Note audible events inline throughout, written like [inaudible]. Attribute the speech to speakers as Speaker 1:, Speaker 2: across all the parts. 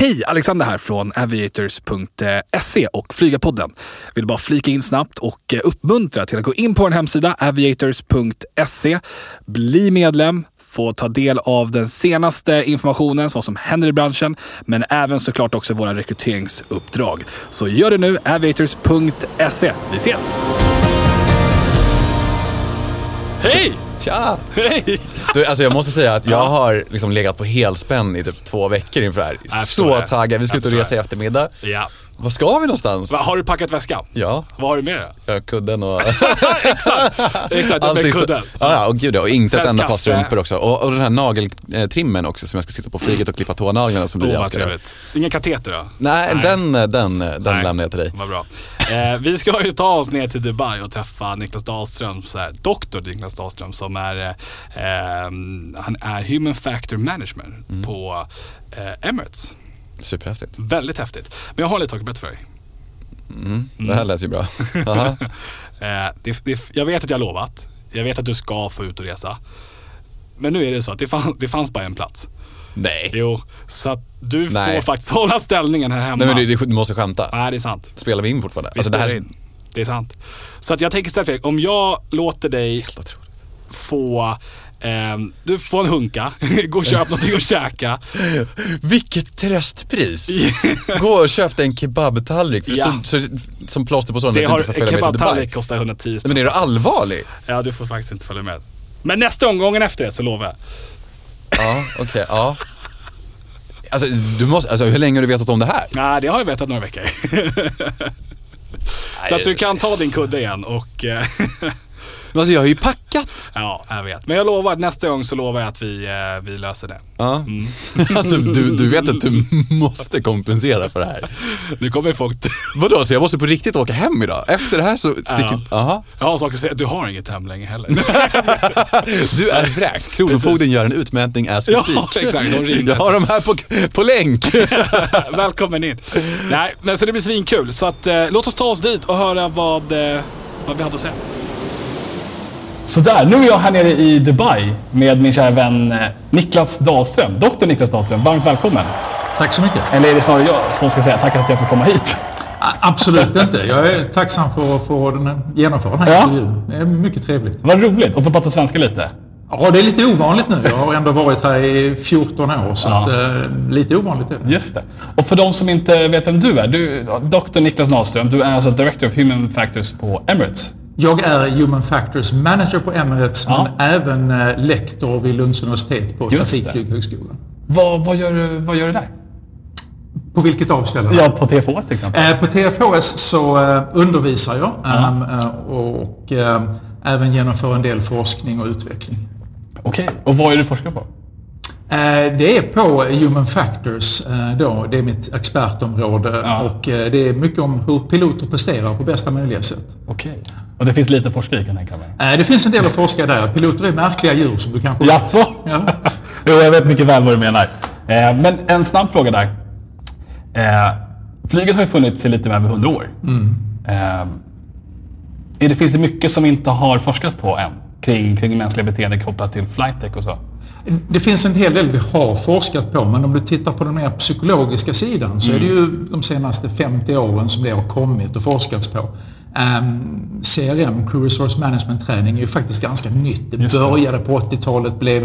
Speaker 1: Hej! Alexander här från aviators.se och Flygarpodden. Vill bara flika in snabbt och eh, uppmuntra till att gå in på vår hemsida aviators.se. Bli medlem, få ta del av den senaste informationen, vad som händer i branschen, men även såklart också våra rekryteringsuppdrag. Så gör det nu, aviators.se. Vi ses! Hej!
Speaker 2: Tja!
Speaker 1: Hej!
Speaker 2: Du, alltså jag måste säga att jag har liksom legat på helspänn i typ två veckor inför det här. Så taggad. Vi ska ut och resa i eftermiddag.
Speaker 1: Ja.
Speaker 2: Var ska vi någonstans?
Speaker 1: Va, har du packat väskan?
Speaker 2: Ja,
Speaker 1: Vad har du med dig?
Speaker 2: ja, kudden och [laughs]
Speaker 1: Exakt! Exakt, med
Speaker 2: allting. så-
Speaker 1: kudden.
Speaker 2: Ja, ja, och gud ja, och inte ett enda par strumpor också. Och, och den här nageltrimmen också som jag ska sitta på flyget och klippa tånaglarna som blir
Speaker 1: vad
Speaker 2: älskade.
Speaker 1: trevligt. Ingen kateter då?
Speaker 2: Nej,
Speaker 1: Nej.
Speaker 2: den, den, den
Speaker 1: Nej.
Speaker 2: lämnar jag till dig.
Speaker 1: Vad bra. Eh, vi ska ju ta oss ner till Dubai och träffa Niklas Dahlström, så här, doktor Niklas Dahlström som är, eh, eh, han är Human Factor Management
Speaker 2: Mm.
Speaker 1: på eh, Emirates.
Speaker 2: Superhäftigt.
Speaker 1: Väldigt häftigt. Men jag har lite saker att berätta för dig.
Speaker 2: Mm. Det här lät ju bra. [laughs]
Speaker 1: Eh, det, det, jag vet att jag har lovat. Jag vet att du ska få ut och resa. Men nu är det så att det, fann, det fanns bara en plats.
Speaker 2: Nej.
Speaker 1: Jo, så att du
Speaker 2: Nej.
Speaker 1: får faktiskt hålla ställningen här hemma.
Speaker 2: Nej men du, du måste skämta.
Speaker 1: Nej, det är sant.
Speaker 2: Spelar vi in fortfarande?
Speaker 1: Vi
Speaker 2: Alltså det här...
Speaker 1: in. Det är sant. Så att jag tänker istället om jag låter dig få ehm, du får en hunka, [laughs] gå och köp någonting att käka.
Speaker 2: Vilket tröstpris! [laughs] Gå och köp dig en kebabtallrik för
Speaker 1: Ja.
Speaker 2: så, så, som plåster på såren att du inte får
Speaker 1: kebabtallrik kostar 110
Speaker 2: Nej,
Speaker 1: spänn.
Speaker 2: Men är du allvarlig?
Speaker 1: Ja, du får faktiskt inte följa med. Men nästa omgången efter det så lovar jag.
Speaker 2: Ja, okej, ja. Alltså, du måste, alltså hur länge har du vetat om det här?
Speaker 1: Nej, det har jag vetat några veckor. [laughs] så att du kan ta din kudde igen och...
Speaker 2: Alltså jag har ju packat.
Speaker 1: ja, jag vet. Men jag lovar att nästa gång så lovar jag att vi, eh, vi löser det.
Speaker 2: Ja.
Speaker 1: Mm. [laughs]
Speaker 2: Alltså du, du vet att du [laughs] måste kompensera för det här.
Speaker 1: Nu kommer folk...
Speaker 2: Vadå, så jag måste på riktigt åka hem idag? Efter det här så sticker... Aha.
Speaker 1: Jag har saker att säga. Du har inget hem längre heller. [laughs]
Speaker 2: Du är vräkt. Kronofogden
Speaker 1: Precis.
Speaker 2: gör en utmätning as
Speaker 1: Ja, exakt. De ringde.
Speaker 2: Jag har dem här på, på länk.
Speaker 1: Välkommen in. Nej, men så det blir svinkul. Så att, eh, låt oss ta oss dit och höra vad, eh, vad vi hade att säga. Sådär, nu är jag här nere i Dubai med min kära vän eh, Niklas Dahlström. Doktor Niklas Dahlström, varmt välkommen.
Speaker 3: Tack så mycket.
Speaker 1: Eller är det snarare jag som ska säga tack att jag får komma hit?
Speaker 3: Absolut inte. Jag är tacksam för att få genomföra den här
Speaker 1: Ja.
Speaker 3: intervjun. Det är mycket trevligt.
Speaker 1: Vad roligt att få prata svenska lite.
Speaker 3: Ja, det är lite ovanligt nu. Jag har ändå varit här i 14 år, så
Speaker 1: Ja.
Speaker 3: att, eh, lite ovanligt är det.
Speaker 1: Just det. Och för de som inte vet vem du är. Du, Dr. Niklas Dahlström, du är alltså Director of Human Factors på Emirates.
Speaker 3: Jag är Human Factors Manager på Emirates,
Speaker 1: Ja.
Speaker 3: men även eh, lektor vid Lunds universitet på
Speaker 1: Just.
Speaker 3: Trafikflyghögskolan.
Speaker 1: Vad, vad, gör, du- vad gör du där?
Speaker 3: På vilket avställe?
Speaker 1: Ja, på TFHS till exempel.
Speaker 3: Eh, På TFHS så eh, undervisar jag eh, och även genomför en del forskning och utveckling.
Speaker 1: Okej, och vad är du forskar på?
Speaker 3: Det är på Human Factors då. Det är mitt expertområde
Speaker 1: Ja.
Speaker 3: och det är mycket om hur piloter presterar på bästa möjliga sätt.
Speaker 1: Okej. Och det finns lite forskare kan jag tänka mig.
Speaker 3: Eh, Det finns en del att forska där. Piloter är märkliga djur som du kanske
Speaker 1: Jaså?
Speaker 3: Ja. [laughs]
Speaker 1: jo, jag vet mycket väl vad du menar. Eh, men en snabb fråga där. Eh, flyget har ju funnits i lite över 100 år. Eh, är det, finns det mycket som vi inte har forskat på än? Kring, kring mänskliga beteenden kopplat till flight tech och så?
Speaker 3: Det finns en hel del vi har forskat på, men om du tittar på den mer psykologiska sidan så är det ju de senaste 50 åren som det har kommit och forskats på. Um, CRM, Crew Resource Management-träning, är ju faktiskt ganska nytt. Det började på 80-talet, blev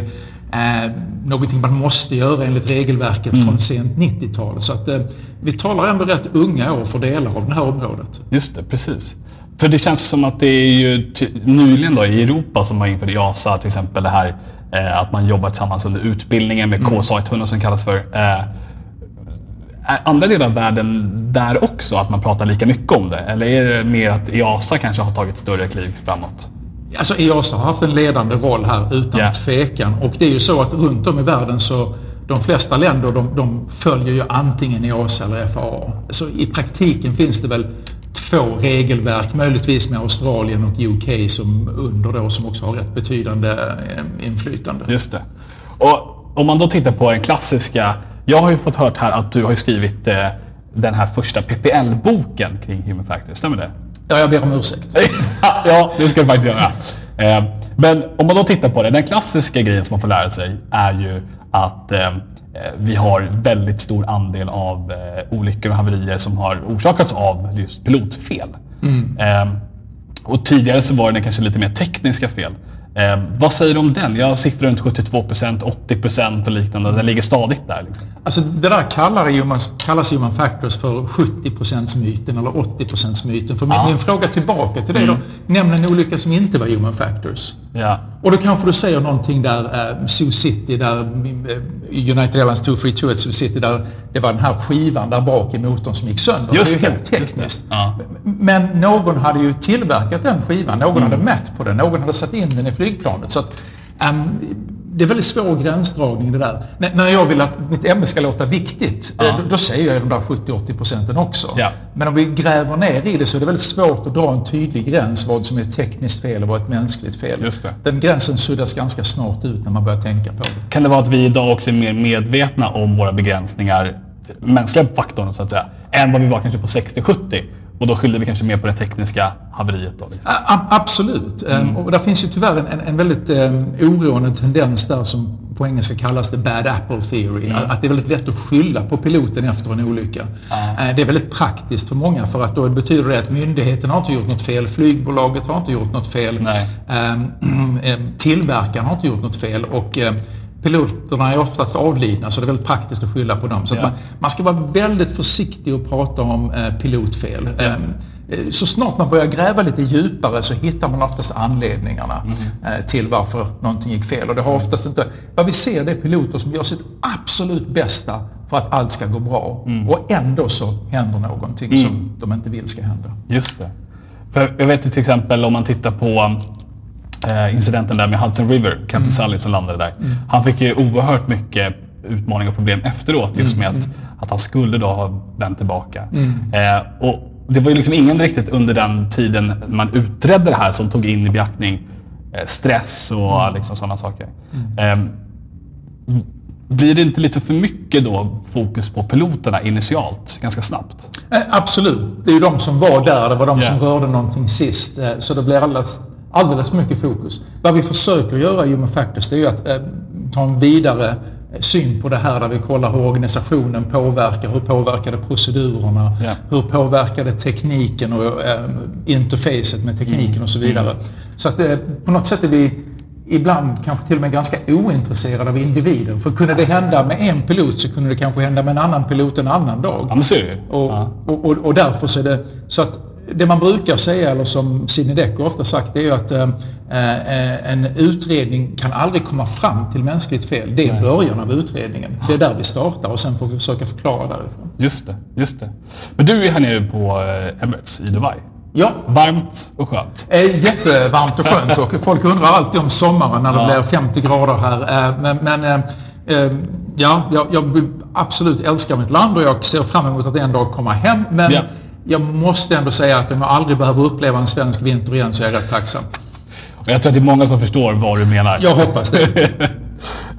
Speaker 3: eh, någonting man måste göra enligt regelverket
Speaker 1: Mm.
Speaker 3: från sent 90-tal. Så att, eh, vi talar ändå rätt unga år för delar av det här området.
Speaker 1: Just det, precis. För det känns som att det är ju nyligen då i Europa som man införde IASA till exempel det här eh, att man jobbar tillsammans under utbildningen med KSA 100 som det kallas för. Eh, är andra delar av världen där också att man pratar lika mycket om det? Eller är det mer att IASA kanske har tagit större kliv framåt?
Speaker 3: Alltså EASA har haft en ledande roll här utan
Speaker 1: Ja.
Speaker 3: tvekan. Och det är ju så att runt om i världen så de flesta länder de, de följer ju antingen EASA eller FAA. Så i praktiken finns det väl två regelverk, möjligtvis med Australien och UK som under då, som också har rätt betydande eh, inflytande.
Speaker 1: Just det. Och om man då tittar på den klassiska. Jag har ju fått hört här att du har skrivit eh, den här första PPL-boken kring Human Factors. Stämmer det?
Speaker 3: Ja, jag ber om ursäkt. [laughs]
Speaker 1: ja, det ska du faktiskt göra. Eh, Men om man då tittar på det. Den klassiska grejen som man får lära sig är ju att eh, vi har väldigt stor andel av eh, olyckor och haverier som har orsakats av just pilotfel. Eh, och tidigare så var det kanske lite mer tekniska fel. Eh, vad säger du om den? Jag siffror runt 72%, 80% och liknande. Den ligger stadigt där. Liksom.
Speaker 3: Alltså det där kallar human, kallas human factors för 70%-myten eller 80%-myten. För min,
Speaker 1: Ja.
Speaker 3: min fråga tillbaka till dig då, nämn en olycka som inte var human factors.
Speaker 1: Ja.
Speaker 3: Och då kanske du säger någonting där, eh, Sioux City, där eh, United Airlines 232 at Sioux City, där det var den här skivan där bak i motorn som gick sönder.
Speaker 1: Just
Speaker 3: det är ju helt tekniskt.
Speaker 1: Ja.
Speaker 3: Men någon hade ju tillverkat den skivan, någon
Speaker 1: Mm.
Speaker 3: hade mätt på den, någon hade satt in den i flygplanet. Så att, ehm, det är väldigt svår gränsdragning det där. N- när jag vill att mitt ämne ska låta viktigt, eh, då, då säger jag de där 70-80 procenten också.
Speaker 1: Ja.
Speaker 3: Men om vi gräver ner i det så är det väldigt svårt att dra en tydlig gräns vad som är ett tekniskt fel och vad ett mänskligt fel. Den gränsen suddas ganska snart ut när man börjar tänka på det.
Speaker 1: Kan det vara att vi idag också är mer medvetna om våra begränsningar, mänskliga faktorn så att säga, än vad vi var kanske på 60-70? Och då skyller vi kanske mer på det tekniska haveriet då? Liksom.
Speaker 3: Absolut. Ehm, Och där finns ju tyvärr en, en, väldigt um, oroande tendens där som på engelska kallas the bad apple theory. Att- Att det är väldigt lätt att skylla på piloten efter en olycka. Eh, Det är väldigt praktiskt för många för att då betyder det att myndigheten har inte gjort något fel, flygbolaget har inte gjort något fel, [clears throat] ehm, tillverkaren har inte gjort något fel och piloterna är oftast avlidna så det är väldigt praktiskt att skylla på dem. Så
Speaker 1: Ja.
Speaker 3: man, man ska vara väldigt försiktig och prata om eh, pilotfel. Ehm, eh, så snart man börjar gräva lite djupare så hittar man oftast anledningarna
Speaker 1: Mm.
Speaker 3: eh, till varför någonting gick fel. Och det har oftast inte... Vad vi ser det är piloter som gör sitt absolut bästa för att allt ska gå bra.
Speaker 1: Mm.
Speaker 3: Och ändå så händer någonting som de inte vill ska hända.
Speaker 1: Just det. För jag vet till exempel om man tittar på incidenten där med Hudson River, Captain Sully som landade där. Han fick ju oerhört mycket utmaningar och problem efteråt just med att, att han skulle då ha vänt tillbaka. Eh, och det var ju liksom ingen riktigt under den tiden man utredde det här som tog in i beaktning eh, stress och liksom sådana saker. Eh, blir det inte lite för mycket då fokus på piloterna initialt, ganska snabbt?
Speaker 3: Eh, Absolut. Det är ju de som var där, det var de
Speaker 1: Ja.
Speaker 3: som rörde någonting sist. Eh, Så det blir alldeles, alldeles för mycket fokus. Vad vi försöker göra i Human Factors det är ju att eh, ta en vidare eh, syn på det här där vi kollar hur organisationen påverkar, hur påverkade procedurerna,
Speaker 1: Ja.
Speaker 3: hur påverkade tekniken och eh, interfacet med tekniken och så vidare. Så att eh, på något sätt är vi ibland kanske till och med ganska ointresserade av individer. För kunde det hända med en pilot så kunde det kanske hända med en annan pilot en annan dag.
Speaker 1: Ja, men så är det.
Speaker 3: Och,
Speaker 1: Ja.
Speaker 3: och, och, och därför så är det så att det man brukar säga, eller som Sidney Dekker ofta sagt, det är ju att eh, eh, en utredning kan aldrig komma fram till mänskligt fel. Det är början av utredningen. Det är där vi startar och sen får vi försöka förklara därifrån.
Speaker 1: Just det, just det. Men du är här nere på eh, Emirates i Dubai.
Speaker 3: Ja,
Speaker 1: Varmt och skönt.
Speaker 3: är jättevarmt och skönt och folk undrar alltid om sommaren när det
Speaker 1: Ja.
Speaker 3: blir 50 grader här. Eh, Men, men eh, eh, ja, jag, jag absolut älskar mitt land och jag ser fram emot att en dag komma hem. Men
Speaker 1: Ja.
Speaker 3: Jag måste ändå säga att om jag aldrig behöver uppleva en svensk vinter igen så är jag rätt tacksam.
Speaker 1: Jag tror att det är många som förstår vad du menar.
Speaker 3: Jag hoppas det. [laughs]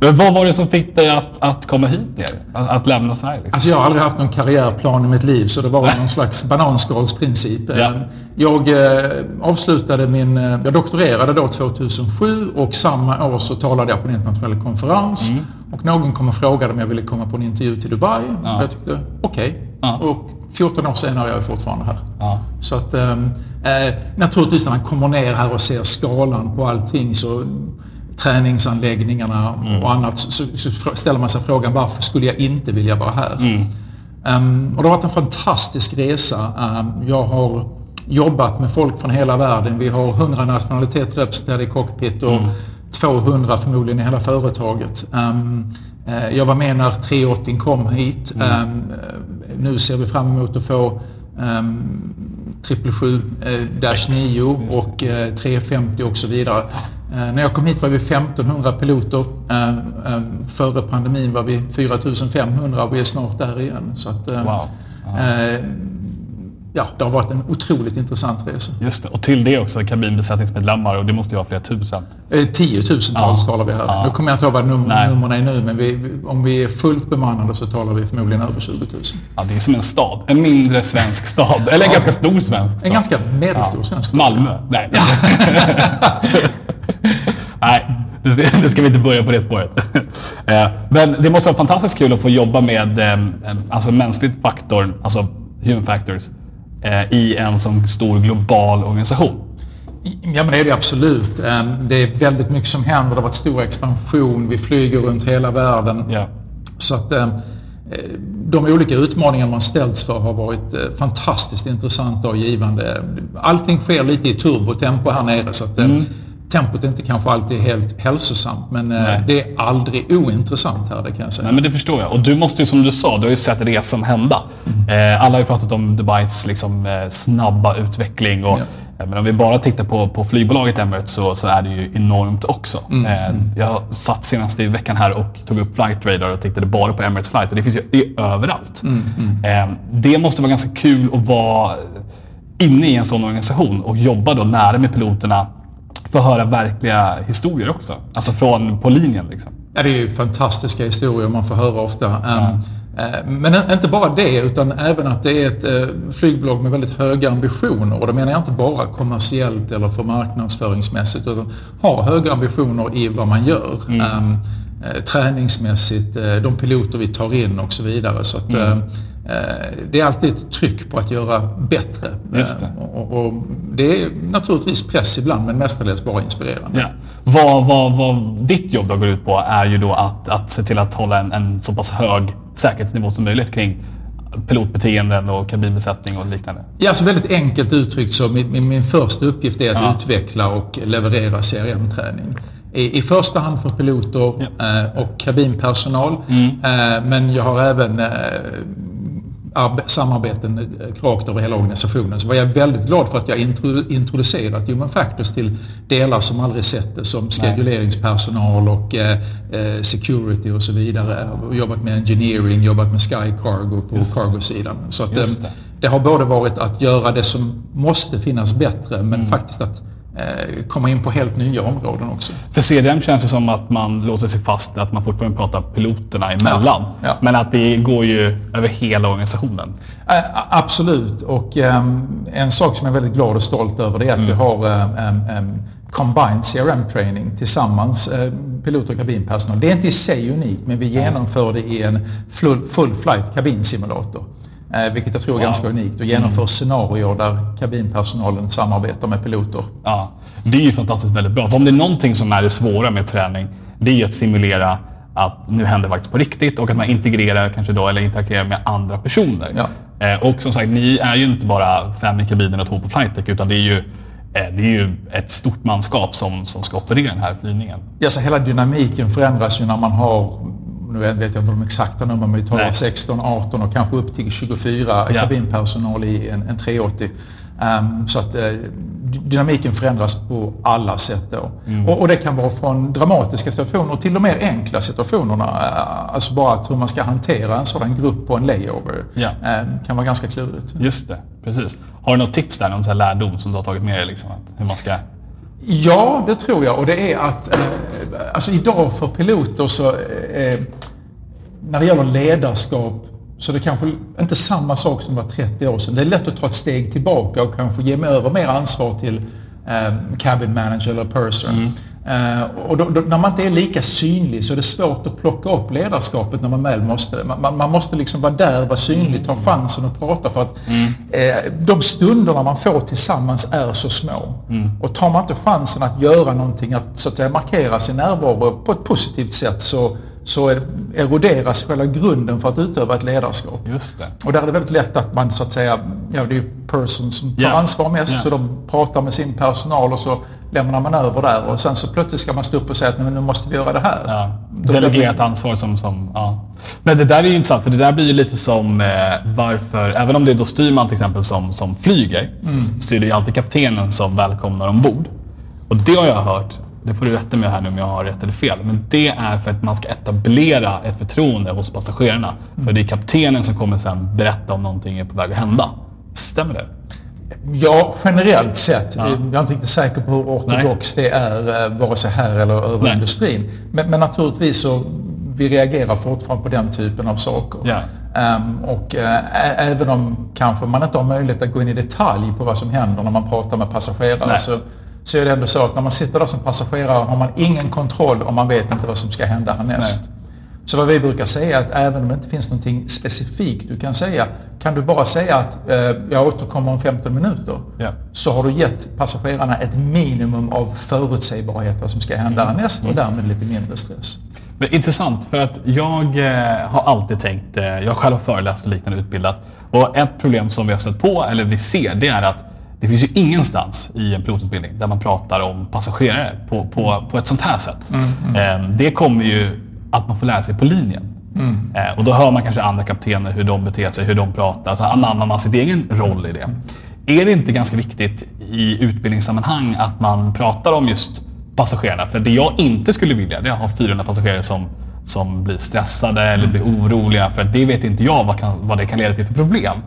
Speaker 1: Men vad var det som fick dig att, att komma hit ner? Att, att lämna Sverige? Liksom?
Speaker 3: Alltså jag har aldrig haft någon karriärplan i mitt liv så det var någon slags bananskalsprincip.
Speaker 1: Ja.
Speaker 3: Jag eh, avslutade min... eh, Jag doktorerade då 2007 och samma år så talade jag på en internationell konferens. Och någon kom och frågade om jag ville komma på en intervju till Dubai.
Speaker 1: Ja.
Speaker 3: Och jag tyckte okej.
Speaker 1: Ja.
Speaker 3: Och 14 år senare är jag fortfarande här.
Speaker 1: Ja.
Speaker 3: Så att ehm, eh, naturligtvis när man kommer ner här och ser skalan på allting så träningsanläggningarna och annat så, så ställer man sig frågan varför skulle jag inte vilja vara här? Ehm, och det har varit en fantastisk resa. Ehm, jag har jobbat med folk från hela världen. Vi har 100 nationaliteter representerade i cockpit och 200 förmodligen i hela företaget. Eh, jag var med när 380 kom hit. Eh, nu ser vi fram emot att få um, 777 eh, Dash 9 och eh, 350 och så vidare. Eh, när jag kom hit var vi 1500 piloter. Eh, eh, före pandemin var vi 4500 och vi är snart där igen. Så att, eh,
Speaker 1: Wow.
Speaker 3: Ja, det har varit en otroligt intressant resa.
Speaker 1: Just det. Och till det också kabinbesättningsmedlemmar och det måste ju vara flera tusen.
Speaker 3: Eh, Tiotusentals
Speaker 1: Ja.
Speaker 3: talar vi här.
Speaker 1: Ja.
Speaker 3: Nu kommer jag inte ihåg vad num-
Speaker 1: Nej.
Speaker 3: numren är nu, men vi, om vi är fullt bemannade så talar vi förmodligen över 20 000.
Speaker 1: Ja, det är som en stad. En mindre svensk stad. Eller en ganska stor svensk stad.
Speaker 3: En ganska medelstor svensk stad.
Speaker 1: Malmö? Nej. [laughs] Nej. det, det ska vi inte börja på det spåret. [laughs] Eh, Men det måste vara fantastiskt kul att få jobba med eh, alltså mänskligt faktor, alltså human factors, i en sån stor global organisation.
Speaker 3: Ja, men det är det absolut. Ehm, Det är väldigt mycket som händer. Det har varit stor expansion. Vi flyger runt hela världen.
Speaker 1: Ja.
Speaker 3: Så att eh, de olika utmaningar man ställts för har varit eh, fantastiskt intressanta och givande. Allting sker lite i turbotempo här nere så att eh, tempot är inte kanske alltid helt hälsosamt men eh,
Speaker 1: Nej.
Speaker 3: det är aldrig ointressant här, det kan jag säga.
Speaker 1: Nej, men det förstår jag. Och du måste ju, som du sa, du har ju sett resan hända. Eh, alla har ju pratat om Dubais liksom, eh, snabba utveckling. Och,
Speaker 3: Ja.
Speaker 1: Men om vi bara tittar på, på flygbolaget Emirates så, så är det ju enormt också. Eh, jag satt senast i veckan här och tog upp Flight Radar och tittade bara på Emirates Flight. Och det finns ju det är överallt. Eh, det måste vara ganska kul att vara inne i en sån organisation och jobba då nära med piloterna att höra verkliga historier också. Alltså från på linjen. Liksom.
Speaker 3: Ja, det är ju fantastiska historier man får höra ofta. Ehm, eh, Men inte bara det, utan även att det är ett eh, flygbolag med väldigt höga ambitioner. Och då menar jag inte bara kommersiellt eller för marknadsföringsmässigt, utan har höga ambitioner i vad man gör. Ehm, eh, Träningsmässigt, de piloter vi tar in och så vidare. Så att, eh, det är alltid ett tryck på att göra bättre.
Speaker 1: Det.
Speaker 3: Eh, Och, och det är naturligtvis press ibland, men mestadels bara inspirerande.
Speaker 1: Ja. Vad, vad, vad ditt jobb då går ut på är ju då att, att se till att hålla en, en så pass hög säkerhetsnivå som möjligt kring pilotbeteenden och kabinbesättning och liknande.
Speaker 3: Ja, alltså väldigt enkelt uttryckt så min, min, min första uppgift är att
Speaker 1: Ja.
Speaker 3: utveckla och leverera CRM-träning. I, I första hand för piloter eh, och kabinpersonal.
Speaker 1: Mm.
Speaker 3: Eh, men jag har även eh, samarbeten eh, rakt över hela organisationen. Så var jag väldigt glad för att jag intro, introducerat Human Factors till delar som aldrig sett det som skeduleringspersonal och eh, eh, security och så vidare. Och jobbat med engineering, jobbat med Sky Cargo på cargo-sidan. Så att,
Speaker 1: Just
Speaker 3: eh,
Speaker 1: det.
Speaker 3: det har både varit att göra det som måste finnas bättre men
Speaker 1: Mm.
Speaker 3: faktiskt att komma in på helt nya områden också.
Speaker 1: För CDM känns det som att man låser sig fast, att man fortfarande pratar piloterna emellan.
Speaker 3: Ja, ja.
Speaker 1: Men att det går ju över hela organisationen.
Speaker 3: Eh, absolut. Och ehm, en sak som jag är väldigt glad och stolt över det är att
Speaker 1: Mm.
Speaker 3: vi har ehm, ehm, combined CRM-training tillsammans, eh, pilot och kabinpersonal. Det är inte i sig unikt, men vi genomför det i en full, full flight kabinsimulator. Eh, vilket jag tror är ganska unikt och genomför
Speaker 1: Mm.
Speaker 3: scenarier där kabinpersonalen samarbetar med piloter.
Speaker 1: Ja, det är ju fantastiskt väldigt bra. För om det är någonting som är det svåra med träning, det är ju att simulera att nu händer faktiskt på riktigt och att man integrerar kanske då, eller interagerar med andra personer.
Speaker 3: Ja.
Speaker 1: Eh, och som sagt, ni är ju inte bara fem i kabinen och två på flight utan det är ju, eh, det är ju ett stort manskap som, som ska operera den här flygningen.
Speaker 3: Ja, så hela dynamiken förändras ju när man har, nu vet jag inte de exakta numren, men vi talar
Speaker 1: Nej.
Speaker 3: 16, 18 och kanske upp till 24
Speaker 1: Ja.
Speaker 3: kabinpersonal i en, en 380. Ehm, så att dy- dynamiken förändras på alla sätt.
Speaker 1: Mm.
Speaker 3: Och, och det kan vara från dramatiska situationer till de mer enkla situationerna. Eh, alltså bara att hur man ska hantera en sådan grupp på en layover
Speaker 1: Ja.
Speaker 3: eh, kan vara ganska klurigt.
Speaker 1: Just det, precis. Har du något tips där, någon här lärdom som du har tagit med dig? Liksom, hur man ska...
Speaker 3: Ja, det tror jag. Och det är att eh, alltså idag för piloter så eh, när det gäller ledarskap så det är kanske inte samma sak som var 30 år sedan. Det är lätt att ta ett steg tillbaka och kanske ge mig över mer ansvar till eh, cabin manager eller person. Mm och då, då, när man inte är lika synlig så är det svårt att plocka upp ledarskapet när man väl måste. Man, man, måste liksom vara där, vara synlig, ta chansen att prata för att eh, de stunderna man får tillsammans är så små. Och tar man inte chansen att göra någonting, att så att säga markera sin närvaro på ett positivt sätt så, så eroderas själva grunden för att utöva ett ledarskap.
Speaker 1: Just det.
Speaker 3: Och där är det väldigt lätt att man så att säga, ja det är ju person som tar
Speaker 1: Ja.
Speaker 3: ansvar mest
Speaker 1: Ja.
Speaker 3: så de pratar med sin personal och så lämnar man över där och sen så plötsligt ska man stå upp och säga att "Nej, men nu måste vi göra det här.
Speaker 1: Ja, delegerat ansvar som... som ja. Men det där är ju intressant, för det där blir ju lite som eh, varför, även om det är då styrman till exempel som, som flyger, så är det ju alltid kaptenen som välkomnar ombord. Och det har jag hört, det får du rätta mig här nu om jag har rätt eller fel, men det är för att man ska etablera ett förtroende hos passagerarna. För det är kaptenen som kommer sen berätta om någonting är på väg att hända. Stämmer det?
Speaker 3: Ja, generellt sett.
Speaker 1: Ja.
Speaker 3: Jag är inte riktigt säker på hur ortodox det är, eh, vare sig här eller över
Speaker 1: Nej.
Speaker 3: industrin. Men, men naturligtvis så vi reagerar fortfarande på den typen av saker.
Speaker 1: Ja.
Speaker 3: Ehm, och ä- även om kanske man inte har möjlighet att gå in i detalj på vad som händer när man pratar med passagerare
Speaker 1: Nej.
Speaker 3: så, så är det ändå så att när man sitter där som passagerare har man ingen kontroll och man vet inte vad som ska hända härnäst. Nej. Så vad vi brukar säga är att även om det inte finns någonting specifikt du kan säga, kan du bara säga att eh, jag återkommer om 15 minuter, ja. så har du gett passagerarna ett minimum av förutsägbarhet vad som ska hända mm. härnäst och därmed lite mindre stress.
Speaker 1: Men, intressant, för att jag eh, har alltid tänkt, eh, jag har själv föreläst och liknande utbildat, och ett problem som vi har stött på, eller vi ser, det är att det finns ju ingenstans i en pilotutbildning där man pratar om passagerare på, på, på ett sånt här sätt. Mm, mm. Eh, det kommer ju att man får lära sig på linjen. Mm. Eh, och då hör man kanske andra kaptener hur de beter sig, hur de pratar. Så anammar man sin egen roll i det. Är det inte ganska viktigt i utbildningssammanhang att man pratar om just passagerarna? För det jag inte skulle vilja det är att ha 400 passagerare som, som blir stressade eller blir oroliga. För det vet inte jag vad, kan, vad det kan leda till för problem.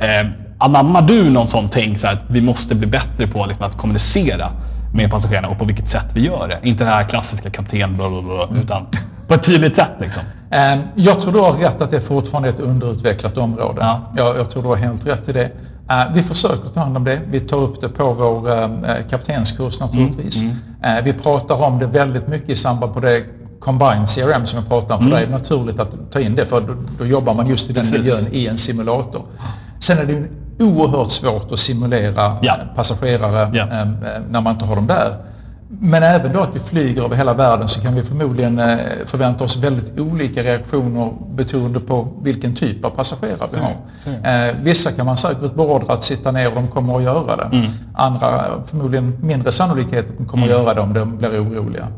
Speaker 1: Mm. Eh, anammar du någon sån tänk så att vi måste bli bättre på liksom, att kommunicera med passagerarna och på vilket sätt vi gör det? Inte det här klassiska kapten, bla, bla, bla, mm. utan på ett tydligt sätt. Liksom.
Speaker 3: Ehm, jag tror du har rätt att det fortfarande är ett underutvecklat område. Ja. Jag, jag tror du har helt rätt i det. Ehm, vi försöker ta hand om det. Vi tar upp det på vår ehm, kaptenskurs naturligtvis. Mm, mm. Vi pratar om det väldigt mycket i samband med det Combined CRM som jag pratade om. För mm. det är naturligt att ta in det för då, då jobbar man just i den Precis. miljön i en simulator. Sen är det oerhört svårt att simulera ja. passagerare ja. när man inte har dem där. Men även då att vi flyger över hela världen så kan vi förmodligen eh, förvänta oss väldigt olika reaktioner beroende på vilken typ av passagerare vi har. Eh, vissa kan man säkert beordra att sitta ner och de kommer att göra det. Mm. Andra förmodligen mindre sannolikhet att de kommer mm. att göra det om de blir oroliga.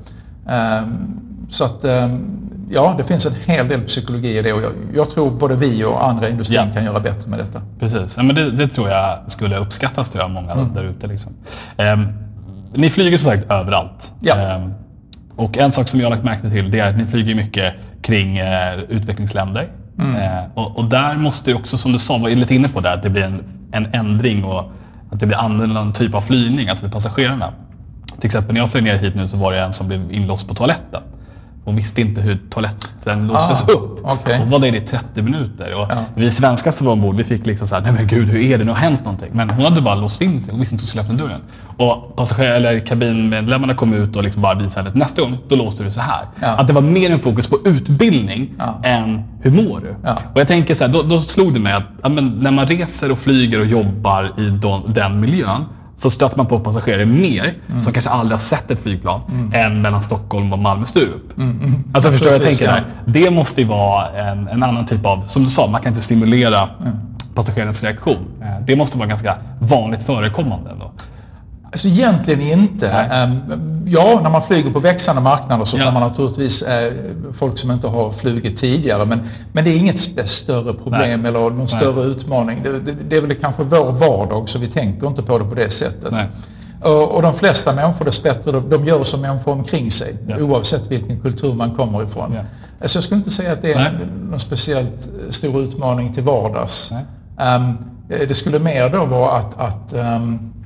Speaker 3: Ehm, så att ehm, ja, det finns en hel del psykologi i det och jag, jag tror både vi och andra industrin ja. kan göra bättre med detta.
Speaker 1: Precis, ja, men det, det tror jag skulle uppskattas av många mm. där ute. Liksom. Um, ni flyger som sagt överallt. Ja. Ehm, och en sak som jag har lagt märke till det är att ni flyger mycket kring eh, utvecklingsländer. Mm. Eh, och, och, där måste ju också, som du sa, var lite inne på det, att det blir en, en ändring och att det blir annan typ av flygning, alltså med passagerarna. Till exempel när jag flög ner hit nu så var det en som blev inlåst på toaletten. Hon visste inte hur toaletten låstes ah, upp. Okay. Hon var där i 30 minuter. Och ja. Vi svenskar som var ombord, vi fick liksom så här, nej men gud hur är det? Nu har hänt någonting. Men hon hade bara låst in sig. Hon visste inte hur hon skulle öppna dörren. Och passagerare eller kabinmedlemmarna kom ut och liksom bara visade att nästa gång, då låste du så här. Ja. Att det var mer en fokus på utbildning ja. än hur mår du? Och jag tänker så här, då, då slog det mig att men, när man reser och flyger och jobbar i don, den miljön så stöter man på passagerare mer mm. som kanske aldrig har sett ett flygplan mm. än mellan Stockholm och Malmö-Sturup. Mm. mm. Alltså förstår jag tänker? Ja. Det måste ju vara en, en, annan typ av, som du sa, man kan inte stimulera mm. passagerarens reaktion. Eh, det måste vara ganska vanligt förekommande. Ändå.
Speaker 3: Alltså egentligen inte. Ehm, ja, när man flyger på växande marknader så ja. får man naturligtvis eh, folk som inte har flugit tidigare. Men, men det är inget större problem Nej. eller någon Nej. större utmaning. Det, det, det, är väl kanske vår vardag så vi tänker inte på det på det sättet. Och, och, de flesta människor dessbättre, de, de gör som människor omkring sig. Ja. Oavsett vilken kultur man kommer ifrån. Ja. Alltså jag skulle inte säga att det är Nej. någon speciellt stor utmaning till vardags. Um, det skulle mer då vara att, att um, Eh,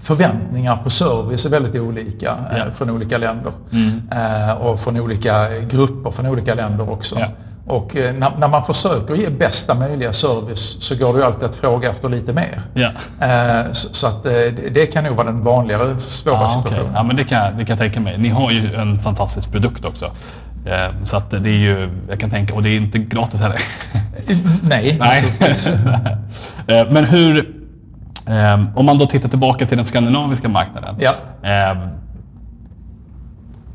Speaker 3: förväntningar på service är väldigt olika eh, ja. från olika länder. Mm. Eh, och från olika grupper från olika länder också. Ja. Och när, när, man försöker ge bästa möjliga service så går det ju alltid att fråga efter lite mer. Ja. Så, så, att det kan nog vara den vanligare svåra ah, situationen. Okay.
Speaker 1: Ja, men det kan, det kan jag tänka mig. Ni har ju en fantastisk produkt också. Så att det är ju, jag kan tänka, och det är inte gratis heller.
Speaker 3: Nej,
Speaker 1: Nej. [laughs] Men hur, om man då tittar tillbaka till den skandinaviska marknaden. Ja. Um,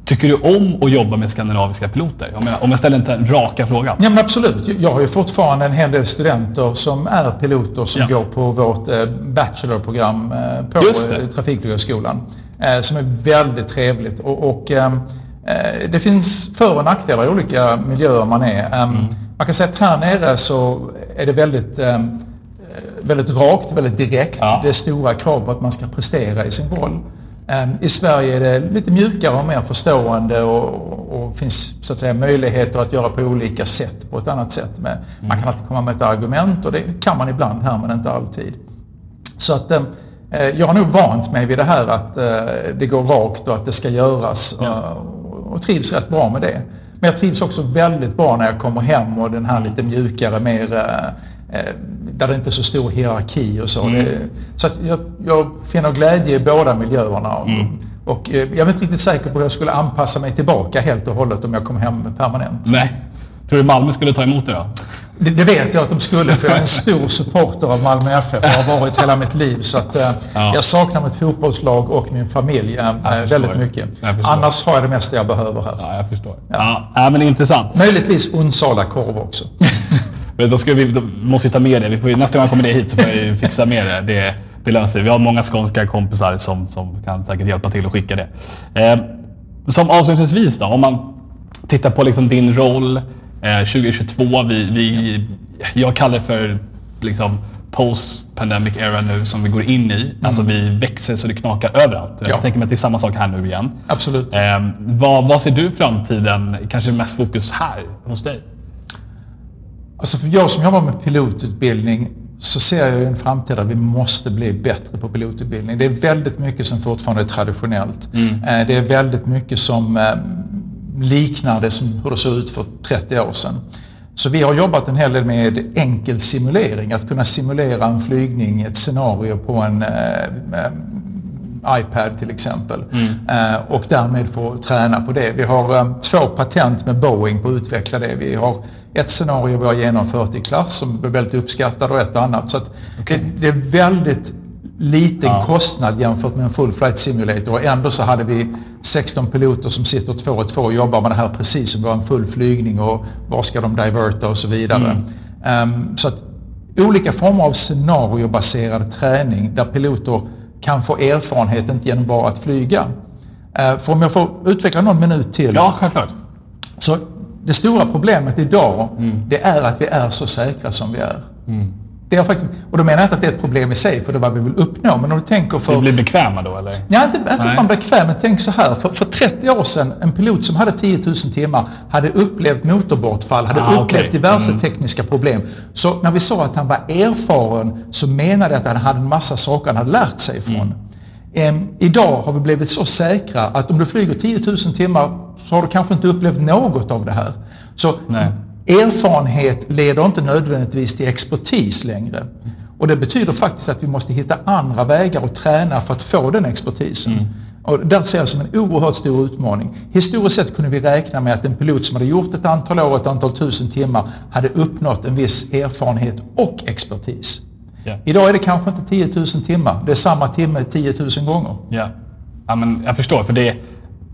Speaker 1: Tycker du om att jobba med skandinaviska piloter? Jag menar, om jag ställer en raka fråga.
Speaker 3: Ja, men absolut. Jag har ju fortfarande en hel del studenter som är piloter som ja. går på vårt eh, bachelorprogram eh, på eh, Trafikflygarskolan. Som är väldigt trevligt. Och, och ehm, det finns för och nackdelar i olika miljöer man är. Mm. Man kan säga att här nere så är det väldigt väldigt rakt, väldigt direkt. Ja. Det är stora krav på att man ska prestera i sin roll. Ehm, I Sverige är det lite mjukare och mer förstående och, och finns så att säga möjligheter att göra på olika sätt på ett annat sätt. Men mm. Man kan alltid komma med ett argument och det kan man ibland här men inte alltid. Så att ehm, eh, jag har nog vant mig vid det här att eh, det går rakt och att det ska göras ja. och, och trivs rätt bra med det. Men jag trivs också väldigt bra när jag kommer hem och den här lite mjukare, mer... Eh, där det inte är så stor hierarki och så. Mm. Det, så att jag, jag finner glädje i båda miljöerna. Mm. Och eh, jag är inte riktigt säker på hur jag skulle anpassa mig tillbaka helt och hållet om jag kom hem permanent.
Speaker 1: Nej. Tror du Malmö skulle ta emot det då?
Speaker 3: Det, det, vet jag att de skulle, för jag är en stor supporter av Malmö FF och har varit hela mitt liv. Så att, eh, ja. Jag saknar mitt fotbollslag och min familj eh, väldigt mycket. Annars har jag det mesta jag behöver här.
Speaker 1: Ja, jag förstår. Ja. Ja, men intressant.
Speaker 3: Möjligtvis Onsala korv också. [laughs]
Speaker 1: men då, ska vi, då måste vi ta med det. Vi får, nästa gång jag kommer ner hit så får vi [laughs] fixa med det. det det löser Vi har många skånska kompisar som, som kan säkert hjälpa till att skicka det. Eh, som avslutningsvis då, om man tittar på liksom din roll eh, 2022. Vi, vi, jag kallar det för liksom, post-pandemic era nu som vi går in i. Mm. Alltså vi växer så det knakar överallt. Ja. Jag tänker mig att det är samma sak här nu igen.
Speaker 3: Absolut.
Speaker 1: Eh, vad, vad ser du framtiden, kanske mest fokus här hos dig?
Speaker 3: Alltså för jag som jobbar med pilotutbildning så ser jag en framtid där vi måste bli bättre på pilotutbildning. Det är väldigt mycket som fortfarande är traditionellt. Mm. Eh, det är väldigt mycket som eh, liknar det som hur det såg ut för 30 år sedan. Så vi har jobbat en hel del med enkel simulering, att kunna simulera en flygning, ett scenario på en eh, iPad till exempel. Mm. Eh, och därmed få träna på det. Vi har eh, två patent med Boeing på att utveckla det. Vi har ett scenario vi har genomfört i klass som är väldigt uppskattat och ett annat. Så okay. det, det, är väldigt liten ja. kostnad jämfört med en full flight simulator och ändå så hade vi 16 piloter som sitter två och två och jobbar med det här precis som det var en full flygning och var ska de diverta och så vidare. Mm. Um, så att olika former av scenariobaserad träning där piloter kan få erfarenhet, inte genom bara att flyga. Uh, för om jag får utveckla någon minut till.
Speaker 1: Ja, självklart.
Speaker 3: Så det stora problemet idag, mm. det är att vi är så säkra som vi är. Mm. Det är faktiskt, och då menar jag inte att det är ett problem i sig, för det är vad vi vill uppnå. Men om du tänker för...
Speaker 1: Du blir bekväma då eller?
Speaker 3: Ja, inte, inte att man blir bekväm, men tänk så här. För, för 30 år sedan, en pilot som hade 10 000 timmar hade upplevt motorbortfall, hade ah, upplevt okay. diverse mm. tekniska problem. Så när vi sa att han var erfaren så menade det att han hade en massa saker han hade lärt sig från. Mm. idag har vi blivit så säkra att om du flyger 10 000 timmar så har du kanske inte upplevt något av det här. Så Nej. Erfarenhet leder inte nödvändigtvis till expertis längre. Och det betyder faktiskt att vi måste hitta andra vägar att träna för att få den expertisen. Mm. Och där ser jag som en oerhört stor utmaning. Historiskt sett kunde vi räkna med att en pilot som hade gjort ett antal år, ett antal tusen timmar, hade uppnått en viss erfarenhet och expertis. Yeah. Idag är det kanske inte 10 000 timmar, det är samma timme 10 000 gånger.
Speaker 1: Ja, ja men jag förstår, för det,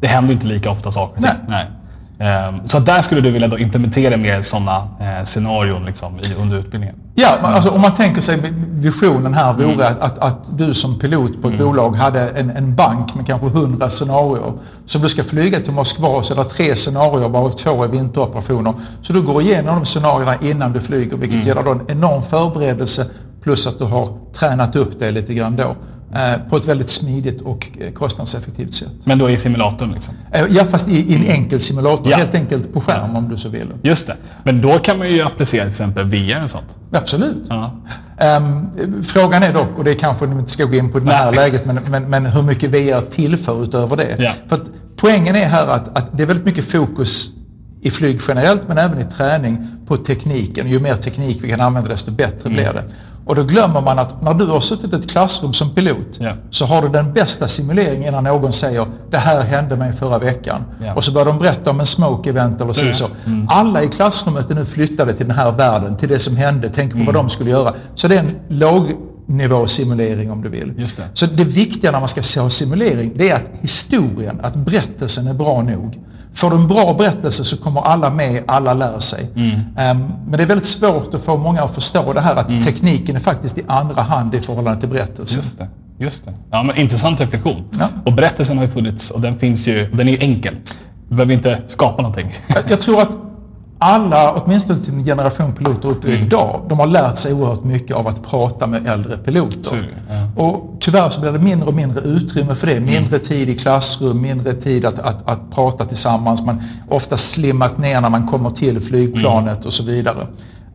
Speaker 1: det händer inte lika ofta saker.
Speaker 3: Nej. Nej.
Speaker 1: Ehm, så där skulle du vilja då implementera mer sådana eh, scenarion liksom, under utbildningen?
Speaker 3: Ja, alltså, om man tänker sig visionen här vore mm. att, att, att, du som pilot på ett mm. bolag hade en, en bank med kanske 100 scenarier. Så du ska flyga till Moskva så är det tre scenarier varav två är vinteroperationer. Så du går igenom de scenarierna innan du flyger vilket mm. ger dig en enorm förberedelse plus att du har tränat upp det lite grann då. Eh, på ett väldigt smidigt och eh, kostnadseffektivt sätt.
Speaker 1: Men då i simulatorn? Liksom.
Speaker 3: Eh, ja, fast i, i en enkel simulator. Ja. Helt enkelt på skärm om du så vill.
Speaker 1: Just det. Men då kan man ju applicera till exempel VR och sånt.
Speaker 3: Absolut. Ja. Um, frågan är dock, och det kanske vi inte ska gå in på i det här läget, men, men, men, hur mycket VR tillför utöver det. Ja. För att poängen är här att, att det är väldigt mycket fokus i flyg generellt men även i träning på tekniken. Ju mer teknik vi kan använda desto bättre mm. blir det. Och då glömmer man att när du har suttit i ett klassrum som pilot yeah. så har du den bästa simuleringen innan någon säger det här hände mig förra veckan. Yeah. Och så börjar de berätta om en smoke event eller så. Så. Mm. Alla i klassrummet är nu flyttade till den här världen, till det som hände, tänker på mm. vad de skulle göra. Så det är en lågnivåsimulering om du vill.
Speaker 1: Det.
Speaker 3: Så det viktiga när man ska se simulering, det är att historien, att berättelsen är bra nog. Får du en bra berättelse så kommer alla med, alla lär sig. Mm. Um, men det är väldigt svårt att få många att förstå det här att mm. tekniken är faktiskt i andra hand i förhållande till berättelsen.
Speaker 1: Just det. Just det. Ja, men intressant reflektion. Ja. Och berättelsen har ju funnits och den finns ju, den är ju enkel. Du behöver inte skapa någonting.
Speaker 3: Jag, jag tror att alla, åtminstone till en generation piloter uppe mm. idag, de har lärt sig oerhört mycket av att prata med äldre piloter. Så, ja. Och tyvärr så blir det mindre och mindre utrymme för det. Mm. Mindre tid i klassrum, mindre tid att, att, att prata tillsammans. Man ofta slimmat ner när man kommer till flygplanet mm. och så vidare.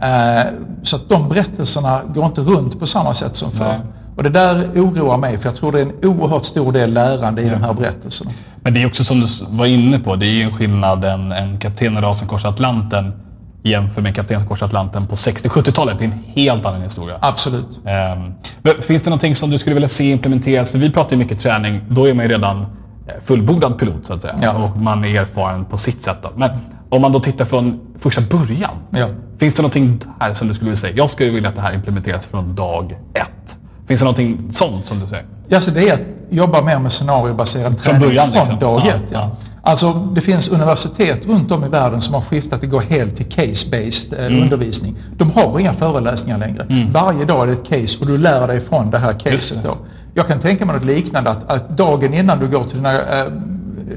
Speaker 3: Eh, så att de berättelserna går inte runt på samma sätt som förr. Och det där oroar mig för jag tror det är en oerhört stor del lärande i ja. de här berättelserna.
Speaker 1: Men det är också som du var inne på, det är ju en skillnad en, en kapten idag som korsar Atlanten jämför med kapten som korsar Atlanten på 60-70-talet. Det är en helt annan historia.
Speaker 3: Absolut.
Speaker 1: Um, finns det någonting som du skulle vilja se implementeras? För vi pratar ju mycket träning. Då är man ju redan eh, fullbordad pilot så att säga.
Speaker 3: Ja.
Speaker 1: Och man är erfaren på sitt sätt. Då. Men om man då tittar från första början.
Speaker 3: Ja.
Speaker 1: Finns det någonting där som du skulle vilja säga? Jag skulle vilja att det här implementeras från dag ett. Finns det någonting sånt som du säger?
Speaker 3: Ja, så det är att jobba mer med scenariobaserad träning
Speaker 1: början,
Speaker 3: från
Speaker 1: liksom.
Speaker 3: dag ett. Ja. Alltså, det finns universitet runt om i världen som har skiftat att gå helt till case-based eh,
Speaker 1: Mm.
Speaker 3: undervisning. De har inga föreläsningar längre. Varje dag är det ett case och du lär dig från det här caset. Då. Jag kan tänka mig något liknande, att, att dagen innan du går till dina eh,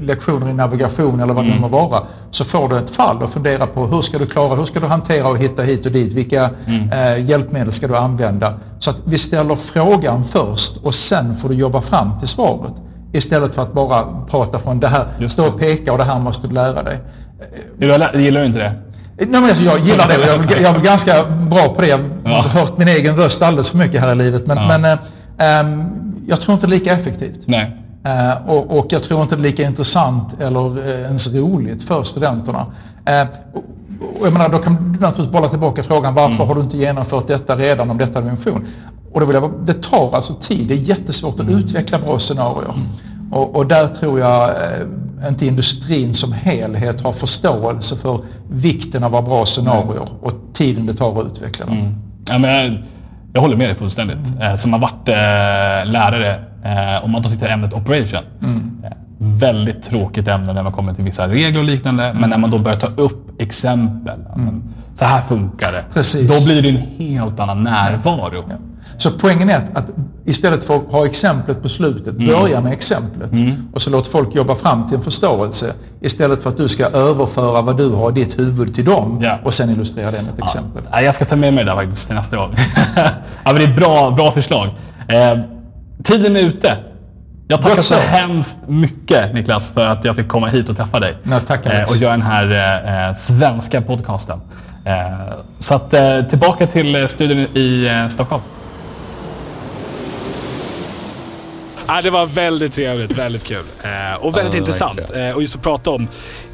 Speaker 3: lektioner i navigation eller vad det nu må vara, så får du ett fall och funderar på hur ska du klara hur ska du hantera och hitta hit och dit, vilka eh, hjälpmedel ska du använda? Så att vi ställer frågan först och sen får du jobba fram till svaret. Istället för att bara prata från det här,
Speaker 1: Just
Speaker 3: stå och peka och det här måste du lära dig.
Speaker 1: Gillar du inte det?
Speaker 3: Nej, men alltså, jag gillar det. Jag är, väl- jag är ganska bra på det. Jag har
Speaker 1: Ja.
Speaker 3: hört min egen röst alldeles för mycket här i livet. Men, men eh, ehm, jag tror inte det är lika effektivt.
Speaker 1: Nej.
Speaker 3: Eh, och, och jag tror inte det är lika intressant eller eh, ens roligt för studenterna. Eh, och, och jag menar, då kan du naturligtvis bolla tillbaka frågan varför har du inte genomfört detta redan om detta är mission? Och då vill jag, det tar alltså tid. Det är jättesvårt att utveckla bra scenarier. Och, och där tror jag eh, inte industrin som helhet har förståelse för vikten av att ha bra scenarier och tiden det tar att utveckla dem.
Speaker 1: Ja, men jag, jag håller med dig fullständigt. Eh, som har varit eh, lärare, eh, om man då tittar ämnet operation. Eh, väldigt tråkigt ämne när man kommer till vissa regler och liknande. Men när man då börjar ta upp exempel. men Så här funkar det.
Speaker 3: Precis.
Speaker 1: Då blir det en helt annan närvaro.
Speaker 3: Ja. Så poängen är att, att istället för att ha exemplet på slutet,
Speaker 1: Mm.
Speaker 3: börja med exemplet. Och så låt folk jobba fram till en förståelse. Istället för att du ska överföra vad du har i ditt huvud till dem
Speaker 1: Ja.
Speaker 3: och sen illustrera det med ett exempel.
Speaker 1: Ja, jag ska ta med mig det där faktiskt till nästa gång. [laughs] ja, men det är bra, bra förslag. Eh, tiden är ute. Jag tackar så hemskt mycket Niklas för att jag fick komma hit och träffa dig.
Speaker 3: Nej, tackar,
Speaker 1: eh, och göra den här eh, eh, svenska podcasten. Eh, så att, eh, tillbaka till eh, studion i Stockholm. Ja, det var väldigt trevligt, väldigt kul. Eh, och väldigt
Speaker 2: Ja,
Speaker 1: intressant. Eh, och just att prata om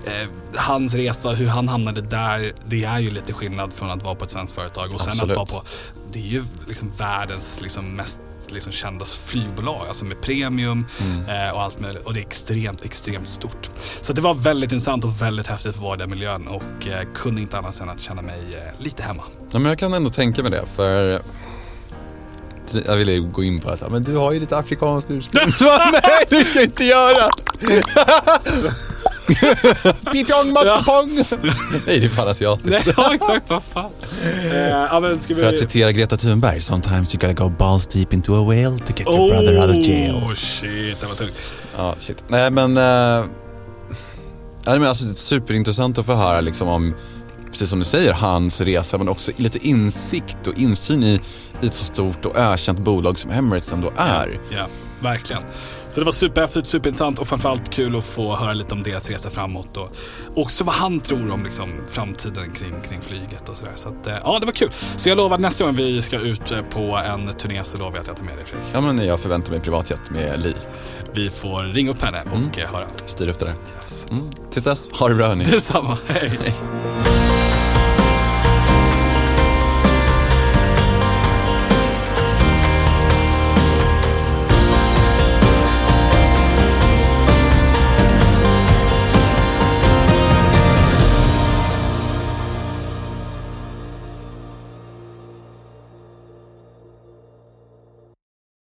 Speaker 1: eh, hans resa, hur han hamnade där. Det är ju lite skillnad från att vara på ett svenskt företag och sen
Speaker 2: Absolut.
Speaker 1: att vara på, det är ju liksom världens liksom mest liksom kända flygbolag, alltså med premium eh, och allt möjligt. Och det är extremt, extremt stort. Så det var väldigt intressant och väldigt häftigt att vara i den miljön och kunde inte annat än att känna mig lite hemma.
Speaker 2: Ja, men jag kan ändå tänka mig det, för jag ville gå in på att men du har ju lite afrikanskt ursprung. [laughs] Nej, det ska jag inte göra! [laughs] Pipjong matpong! Nej, det är fan asiatiskt.
Speaker 1: ja, exakt. Vad fan. Eh, ja, men ska vi...
Speaker 2: För att citera Greta Thunberg, sometimes you gotta go balls deep into a whale to get your brother out of jail.
Speaker 1: Oh shit, det var tungt.
Speaker 2: Ja, shit. Nej men, uh, nej, men alltså, superintressant att få höra liksom om, precis som du säger, hans resa men också lite insikt och insyn i, i ett så stort och ökänt bolag som Emirates ändå är.
Speaker 1: Ja, verkligen. Så det var superhäftigt, superintressant och framförallt kul att få höra lite om deras resa framåt och också vad han tror om liksom, framtiden kring, kring flyget och sådär. Så att, eh, ja, det var kul. Så jag lovar att nästa gång vi ska ut eh, på en turné så lovar jag att jag tar med dig Fredrik.
Speaker 2: Ja men jag förväntar mig privatjet med Li.
Speaker 1: Vi får ringa upp henne och eh, höra.
Speaker 2: Styr upp det där.
Speaker 1: Yes.
Speaker 2: Mm. Tills dess, ha det bra hörni.
Speaker 1: Detsamma, hej.